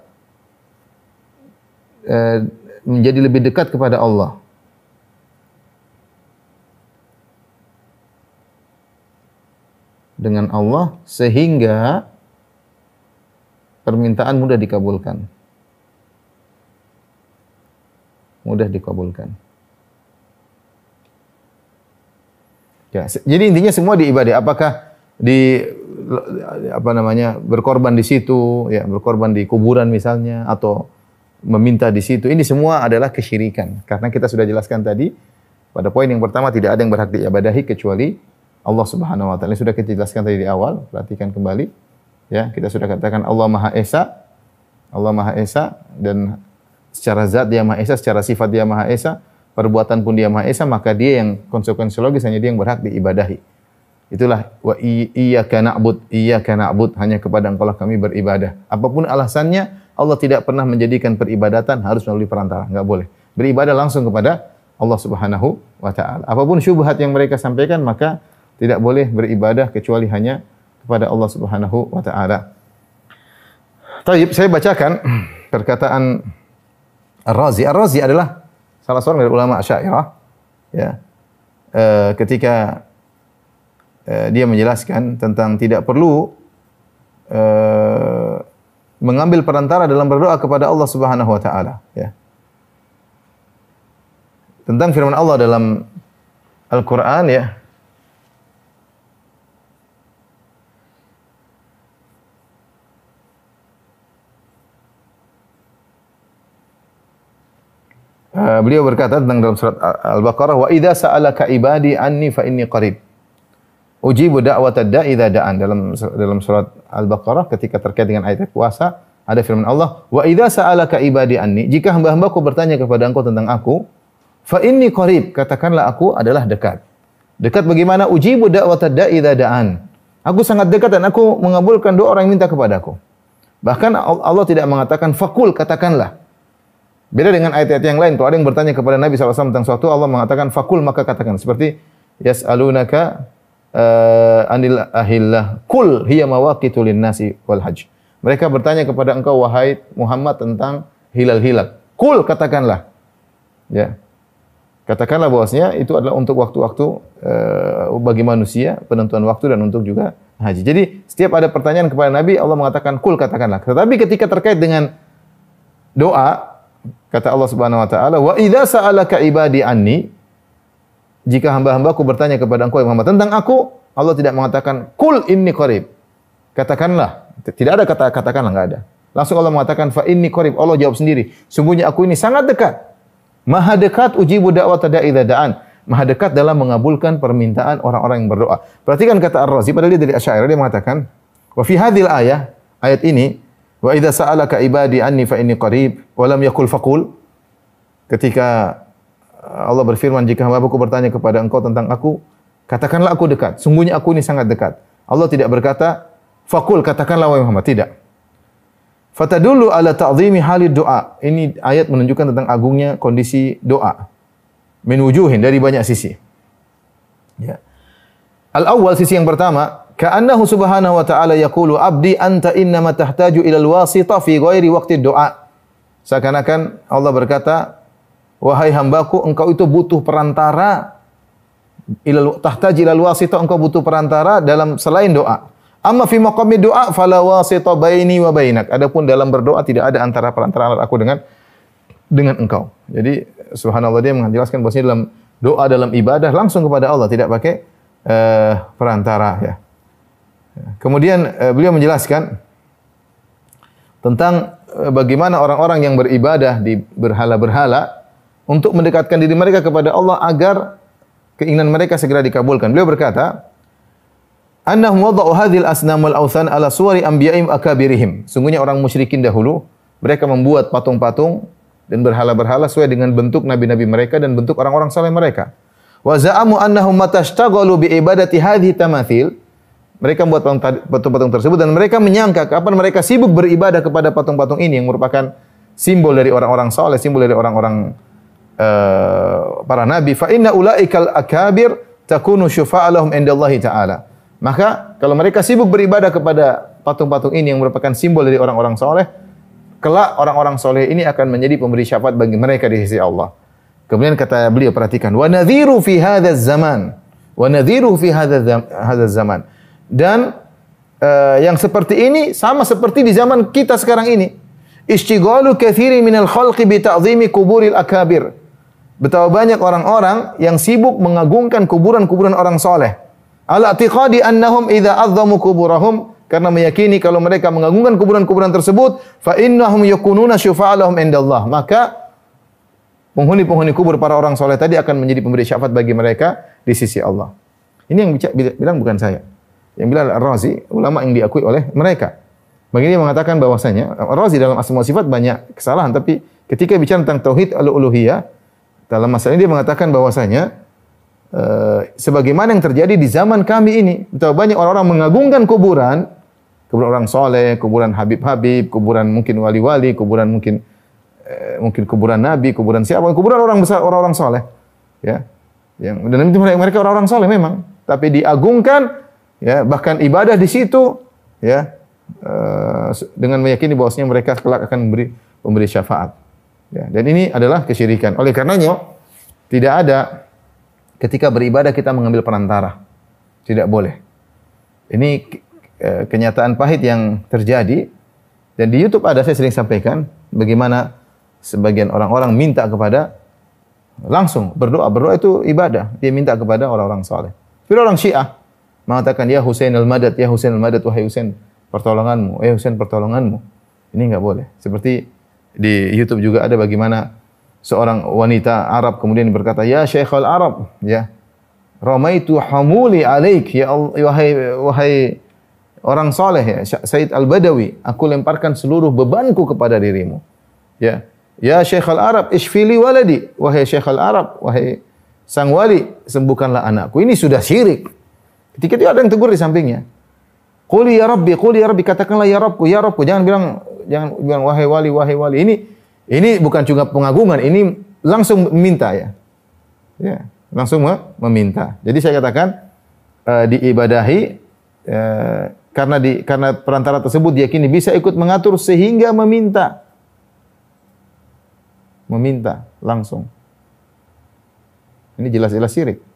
eh, menjadi lebih dekat kepada Allah. dengan Allah sehingga permintaan mudah dikabulkan. Mudah dikabulkan. Ya, jadi intinya semua diibadah. Apakah di apa namanya berkorban di situ, ya berkorban di kuburan misalnya, atau meminta di situ. Ini semua adalah kesyirikan. Karena kita sudah jelaskan tadi pada poin yang pertama tidak ada yang berhak diibadahi kecuali Allah Subhanahu wa taala. Sudah kita jelaskan tadi di awal, perhatikan kembali. Ya, kita sudah katakan Allah Maha Esa. Allah Maha Esa dan secara zat dia Maha Esa, secara sifat dia Maha Esa, perbuatan pun dia Maha Esa, maka dia yang konsekuensi logis hanya dia yang berhak diibadahi. Itulah wa iyyaka na'bud, iyyaka na'bud, hanya kepada Engkau lah kami beribadah. Apa pun alasannya, Allah tidak pernah menjadikan peribadatan harus melalui perantara, enggak boleh. Beribadah langsung kepada Allah Subhanahu wa taala. Apa pun syubhat yang mereka sampaikan, maka tidak boleh beribadah kecuali hanya kepada Allah Subhanahu wa taala. Saya bacakan perkataan Ar-Razi. Ar-Razi adalah salah seorang dari ulama Asy'ariyah ya. E, ketika e, dia menjelaskan tentang tidak perlu e, mengambil perantara dalam berdoa kepada Allah Subhanahu wa taala, ya. Tentang firman Allah dalam Al-Qur'an ya, Uh, beliau berkata tentang dalam surat Al-Baqarah wa idza sa'alaka ibadi anni fa inni qarib. Ujibu da'watad da'i idza da'an dalam dalam surat Al-Baqarah ketika terkait dengan ayat puasa ada firman Allah, "Wa idza sa'alaka ibadi anni," jika hamba-hambaku bertanya kepada engkau tentang aku, fa inni qarib, katakanlah aku adalah dekat. Dekat bagaimana? Ujibu da'watad da'i idza da'an. Aku sangat dekat dan aku mengabulkan doa orang yang minta kepadaku. Bahkan Allah tidak mengatakan fakul, katakanlah. Beda dengan ayat-ayat yang lain. Kalau ada yang bertanya kepada Nabi SAW tentang suatu, Allah mengatakan fakul maka katakan. Seperti yas'alunaka uh, anil ahillah kul hiya mawaqitu nasi wal hajj. Mereka bertanya kepada engkau wahai Muhammad tentang hilal-hilal. Kul katakanlah. Ya. Katakanlah bahwasanya itu adalah untuk waktu-waktu uh, bagi manusia, penentuan waktu dan untuk juga haji. Jadi setiap ada pertanyaan kepada Nabi, Allah mengatakan kul katakanlah. Tetapi ketika terkait dengan doa, kata Allah Subhanahu wa taala, "Wa idza sa'alaka ibadi anni" Jika hamba-hambaku bertanya kepada engkau Muhammad tentang aku, Allah tidak mengatakan kul inni qarib. Katakanlah, tidak ada kata katakanlah enggak ada. Langsung Allah mengatakan fa inni qarib. Allah jawab sendiri, sungguhnya aku ini sangat dekat. Maha dekat ujibu da'wata da'i da'an. Maha dekat dalam mengabulkan permintaan orang-orang yang berdoa. Perhatikan kata Ar-Razi padahal dia dari Asy'ariyah dia mengatakan, wa fi hadhil ayah, ayat ini, wa idza sa'alaka ibadi anni fa inni qarib wa lam yakul faqul. Ketika Allah berfirman, jika hambaku bertanya kepada engkau tentang aku, katakanlah aku dekat. Sungguhnya aku ini sangat dekat. Allah tidak berkata, fakul katakanlah wahai Muhammad. Tidak. Fatadulu ala ta'zimi halid doa. Ini ayat menunjukkan tentang agungnya kondisi doa. Min wujuhin, dari banyak sisi. Ya. Al-awwal, sisi yang pertama, ka'annahu subhanahu wa ta'ala yakulu abdi anta innama tahtaju ilal wasita fi ghairi waqti doa. Seakan-akan Allah berkata, Wahai hambaku, engkau itu butuh perantara ilal tahtaji ilal wasita engkau butuh perantara dalam selain doa. Amma fi maqami doa fala wasita baini wa bainak. Adapun dalam berdoa tidak ada antara perantara aku dengan dengan engkau. Jadi subhanallah dia menjelaskan bahwasanya dalam doa dalam ibadah langsung kepada Allah tidak pakai uh, perantara ya. Kemudian uh, beliau menjelaskan tentang uh, bagaimana orang-orang yang beribadah di berhala-berhala untuk mendekatkan diri mereka kepada Allah agar keinginan mereka segera dikabulkan. Beliau berkata, "Annahum wada'u hadhil asnam wal awthan ala suwari anbiya'im akabirihim." Sungguhnya orang musyrikin dahulu mereka membuat patung-patung dan berhala-berhala sesuai dengan bentuk nabi-nabi mereka dan bentuk orang-orang saleh mereka. Wa za'amu annahum matashtaghalu bi ibadati hadhihi tamathil. Mereka membuat patung-patung tersebut dan mereka menyangka kapan mereka sibuk beribadah kepada patung-patung ini yang merupakan simbol dari orang-orang saleh, simbol dari orang-orang uh, para nabi fa inna ulaikal akabir takunu syufa'alahum indallahi taala. Maka kalau mereka sibuk beribadah kepada patung-patung ini yang merupakan simbol dari orang-orang soleh, kelak orang-orang soleh ini akan menjadi pemberi syafaat bagi mereka di sisi Allah. Kemudian kata beliau perhatikan, wa nadhiru fi hadzal zaman, wa nadhiru fi hadzal zaman. Dan uh, yang seperti ini sama seperti di zaman kita sekarang ini. Istighalu katsiri minal khalqi bi ta'zimi kuburil akabir Betapa banyak orang-orang yang sibuk mengagungkan kuburan-kuburan orang soleh. Ala tiqadi annahum idza azzamu kuburahum karena meyakini kalau mereka mengagungkan kuburan-kuburan tersebut fa innahum yakununa syufa'alahum indallah maka penghuni-penghuni kubur para orang soleh tadi akan menjadi pemberi syafaat bagi mereka di sisi Allah. Ini yang bilang bukan saya. Yang bilang Ar-Razi, ulama yang diakui oleh mereka. Begini mengatakan bahwasanya Ar-Razi dalam asma sifat banyak kesalahan tapi ketika bicara tentang tauhid al-uluhiyah dalam masalah ini dia mengatakan bahwasanya uh, sebagaimana yang terjadi di zaman kami ini, betapa banyak orang-orang mengagungkan kuburan, kuburan orang soleh, kuburan Habib-Habib, kuburan mungkin wali-wali, kuburan mungkin uh, mungkin kuburan Nabi, kuburan siapa, kuburan orang besar, orang-orang soleh, ya, yang dan itu mereka orang-orang soleh memang, tapi diagungkan, ya, bahkan ibadah di situ, ya, uh, dengan meyakini bahwasanya mereka kelak akan memberi memberi syafaat. Ya, dan ini adalah kesyirikan. Oleh karenanya tidak ada ketika beribadah kita mengambil perantara. Tidak boleh. Ini eh, kenyataan pahit yang terjadi dan di YouTube ada saya sering sampaikan bagaimana sebagian orang-orang minta kepada langsung berdoa. Berdoa itu ibadah. Dia minta kepada orang-orang saleh. Tapi orang Syiah mengatakan ya Husain al-Madad, ya Husain al-Madad wahai Husain pertolonganmu, ya Husain pertolonganmu. Ini enggak boleh. Seperti di YouTube juga ada bagaimana seorang wanita Arab kemudian berkata, "Ya Syekhul Arab," ya. Ramaitu hamuli alaik ya Allah, wahai wahai orang soleh ya Said Al-Badawi, aku lemparkan seluruh bebanku kepada dirimu. Ya. Ya Syekh Al-Arab, isfili waladi. Wahai Syekh Al-Arab, wahai sang wali, sembuhkanlah anakku. Ini sudah syirik. Ketika itu ada yang tegur di sampingnya. Quli ya Rabbi, quli ya Rabbi, katakanlah ya Rabbku, ya Rabbku. Jangan bilang jangan bilang wahai wali, wahai wali. Ini ini bukan juga pengagungan, ini langsung meminta ya. Ya, langsung meminta. Jadi saya katakan uh, diibadahi uh, karena di karena perantara tersebut diyakini bisa ikut mengatur sehingga meminta meminta langsung. Ini jelas-jelas syirik.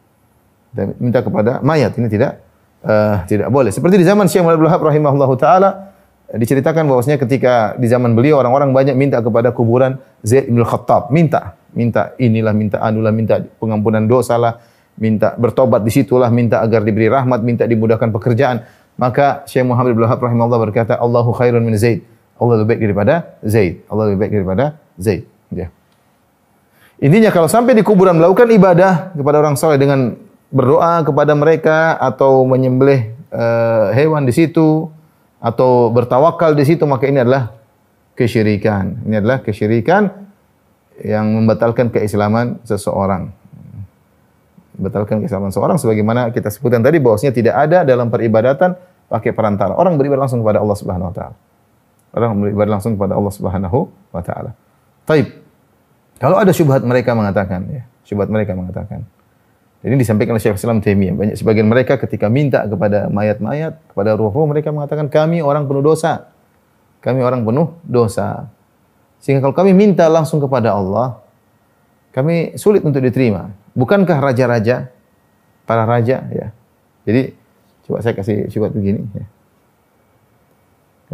Dan minta kepada mayat ini tidak uh, tidak boleh. Seperti di zaman Syekh Muhammad Wahab rahimahullahu taala diceritakan bahwasanya ketika di zaman beliau orang-orang banyak minta kepada kuburan Zaid bin Khattab, minta, minta inilah, minta anulah, minta pengampunan dosa lah, minta bertobat di situlah, minta agar diberi rahmat, minta dimudahkan pekerjaan. Maka Syekh Muhammad bin Wahab berkata, Allahu khairun min Zaid. Allah lebih baik daripada Zaid. Allah lebih baik daripada Zaid. Ya. Intinya kalau sampai di kuburan melakukan ibadah kepada orang soleh dengan berdoa kepada mereka atau menyembelih uh, hewan di situ atau bertawakal di situ maka ini adalah kesyirikan. Ini adalah kesyirikan yang membatalkan keislaman seseorang. Membatalkan keislaman seseorang sebagaimana kita sebutkan tadi bahwasanya tidak ada dalam peribadatan pakai perantara. Orang beribadah langsung kepada Allah Subhanahu wa taala. Orang beribadah langsung kepada Allah Subhanahu wa taala. Taib. Kalau ada syubhat mereka mengatakan, ya, syubhat mereka mengatakan. Jadi disampaikan oleh Syekh Islam Taimiyah. Banyak sebagian mereka ketika minta kepada mayat-mayat, kepada ruh-ruh mereka mengatakan kami orang penuh dosa. Kami orang penuh dosa. Sehingga kalau kami minta langsung kepada Allah, kami sulit untuk diterima. Bukankah raja-raja, para raja ya. Jadi coba saya kasih syubhat begini ya.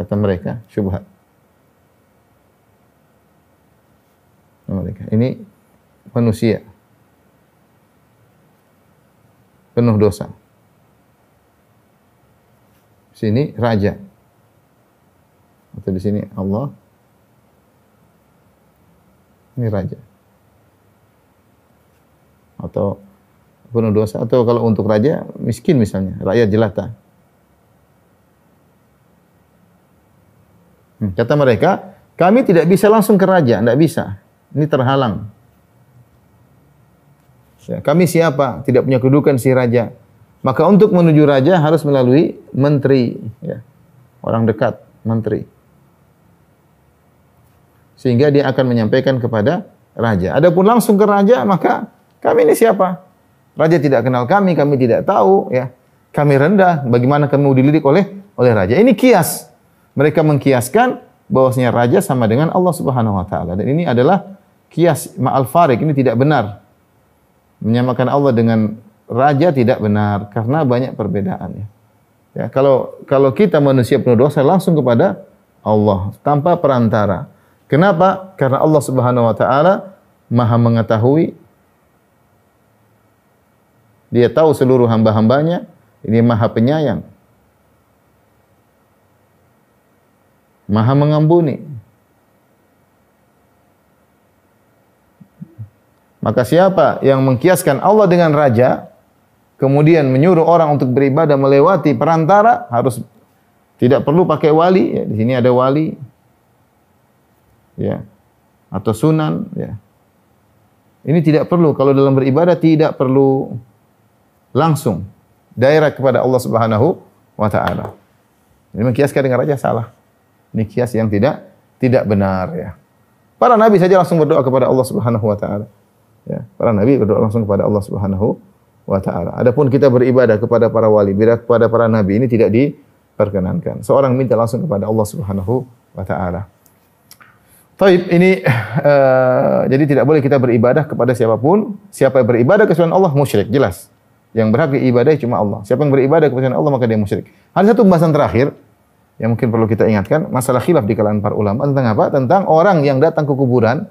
Kata mereka, syubhat. mereka. Ini manusia. Penuh dosa. Sini raja. Atau di sini Allah. Ini raja. Atau penuh dosa. Atau kalau untuk raja, miskin misalnya. Rakyat jelata. Hmm, kata mereka, kami tidak bisa langsung ke raja. Tidak bisa. Ini terhalang. Ya, kami siapa? Tidak punya kedudukan si raja. Maka untuk menuju raja harus melalui menteri, ya. orang dekat, menteri. Sehingga dia akan menyampaikan kepada raja. Adapun langsung ke raja, maka kami ini siapa? Raja tidak kenal kami, kami tidak tahu, ya. Kami rendah, bagaimana kami dilirik oleh oleh raja? Ini kias. Mereka mengkiaskan bahwasanya raja sama dengan Allah Subhanahu wa taala. Dan ini adalah kias ma'al farik ini tidak benar. Menyamakan Allah dengan raja tidak benar karena banyak perbedaannya. Ya, kalau kalau kita manusia penuh dosa langsung kepada Allah tanpa perantara. Kenapa? Karena Allah Subhanahu wa taala Maha mengetahui Dia tahu seluruh hamba-hambanya, ini Maha penyayang. Maha mengampuni. Maka siapa yang mengkiaskan Allah dengan raja, kemudian menyuruh orang untuk beribadah melewati perantara, harus tidak perlu pakai wali. Ya, di sini ada wali, ya, atau sunan. Ya. Ini tidak perlu. Kalau dalam beribadah tidak perlu langsung daerah kepada Allah Subhanahu wa taala. Ini mengkiaskan dengan raja salah. Ini kias yang tidak tidak benar ya. Para nabi saja langsung berdoa kepada Allah Subhanahu wa taala. Ya, para nabi berdoa langsung kepada Allah Subhanahu wa taala. Adapun kita beribadah kepada para wali, beribadah kepada para nabi ini tidak diperkenankan. Seorang minta langsung kepada Allah Subhanahu wa taala. Taib ini uh, jadi tidak boleh kita beribadah kepada siapa pun. Siapa yang beribadah kepada Allah musyrik, jelas. Yang berhak diibadahi cuma Allah. Siapa yang beribadah kepada Allah maka dia musyrik. Ada satu pembahasan terakhir yang mungkin perlu kita ingatkan, masalah khilaf di kalangan para ulama tentang apa? Tentang orang yang datang ke kuburan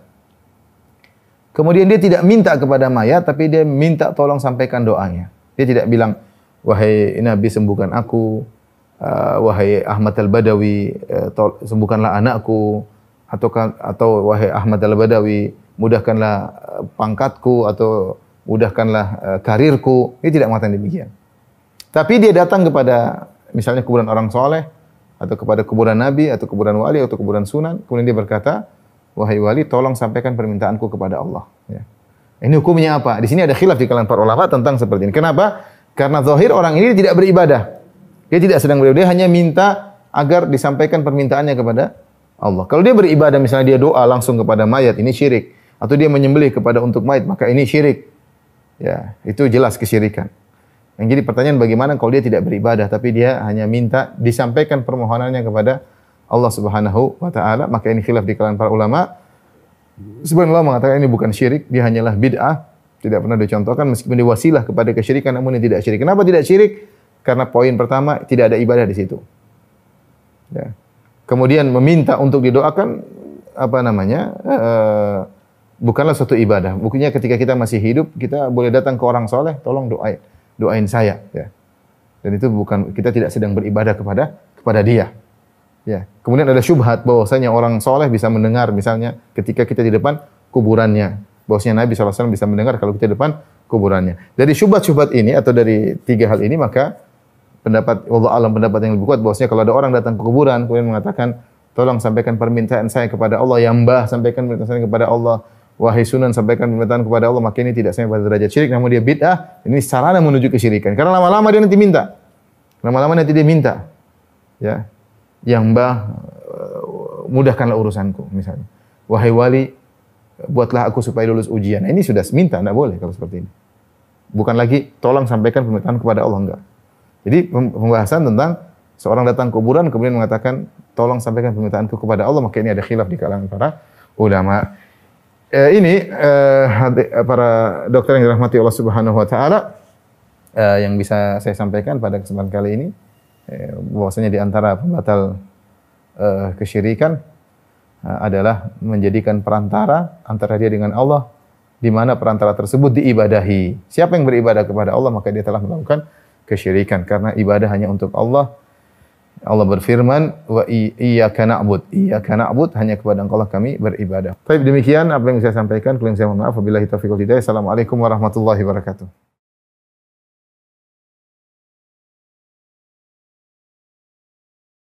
Kemudian dia tidak minta kepada mayat, tapi dia minta tolong sampaikan doanya. Dia tidak bilang, wahai Nabi sembuhkan aku, uh, wahai Ahmad al-Badawi uh, sembuhkanlah anakku, atau atau wahai Ahmad al-Badawi mudahkanlah uh, pangkatku, atau mudahkanlah eh, karirku. Dia tidak mengatakan demikian. Tapi dia datang kepada misalnya kuburan orang soleh, atau kepada kuburan nabi, atau kuburan wali, atau kuburan sunan. Kemudian dia berkata, wahai wali, tolong sampaikan permintaanku kepada Allah. Ya. Ini hukumnya apa? Di sini ada khilaf di kalangan para ulama tentang seperti ini. Kenapa? Karena zahir orang ini tidak beribadah. Dia tidak sedang beribadah, dia hanya minta agar disampaikan permintaannya kepada Allah. Kalau dia beribadah misalnya dia doa langsung kepada mayat, ini syirik. Atau dia menyembelih kepada untuk mayat, maka ini syirik. Ya, itu jelas kesyirikan. Yang jadi pertanyaan bagaimana kalau dia tidak beribadah tapi dia hanya minta disampaikan permohonannya kepada Allah Subhanahu wa taala, maka ini khilaf di kalangan para ulama. Ulama mengatakan ini bukan syirik, dia hanyalah bid'ah, tidak pernah dicontohkan meskipun dia wasilah kepada kesyirikan namun ini tidak syirik. Kenapa tidak syirik? Karena poin pertama tidak ada ibadah di situ. Ya. Kemudian meminta untuk didoakan apa namanya? Uh, bukanlah suatu ibadah. Buktinya ketika kita masih hidup, kita boleh datang ke orang soleh, tolong doain, doain saya. Ya. Dan itu bukan kita tidak sedang beribadah kepada kepada dia. Ya. Kemudian ada syubhat bahwasanya orang soleh bisa mendengar. Misalnya ketika kita di depan kuburannya. Bahwasanya Nabi SAW bisa mendengar kalau kita di depan kuburannya. Dari syubhat-syubhat ini atau dari tiga hal ini maka pendapat Allah alam pendapat yang lebih kuat bahwasanya kalau ada orang datang ke kuburan kemudian mengatakan tolong sampaikan permintaan saya kepada Allah. Yang mbah sampaikan permintaan saya kepada Allah. Wahai sunan sampaikan permintaan kepada Allah. Maka ini tidak sampai pada derajat syirik namun dia bid'ah. Ini sarana menuju kesyirikan. Karena lama-lama dia nanti minta. Lama-lama nanti dia minta. Ya yang mbah eh, mudahkanlah urusanku misalnya. Wahai wali, buatlah aku supaya lulus ujian. Nah, ini sudah minta, tidak boleh kalau seperti ini. Bukan lagi tolong sampaikan permintaan kepada Allah enggak. Jadi pembahasan tentang seorang datang kuburan kemudian mengatakan tolong sampaikan permintaanku kepada Allah maka ini ada khilaf di kalangan para ulama. Eh, ini eh, para dokter yang dirahmati Allah Subhanahu wa taala eh, yang bisa saya sampaikan pada kesempatan kali ini Eh, bahwasanya di antara pembatal uh, kesyirikan uh, adalah menjadikan perantara antara dia dengan Allah di mana perantara tersebut diibadahi. Siapa yang beribadah kepada Allah maka dia telah melakukan kesyirikan karena ibadah hanya untuk Allah. Allah berfirman wa iyyaka na'bud. Iyyaka na'bud hanya kepada Engkau lah kami beribadah. Baik demikian apa yang saya sampaikan. Kurang saya mohon maaf. Wabillahi taufiq wal hidayah. Assalamualaikum warahmatullahi wabarakatuh.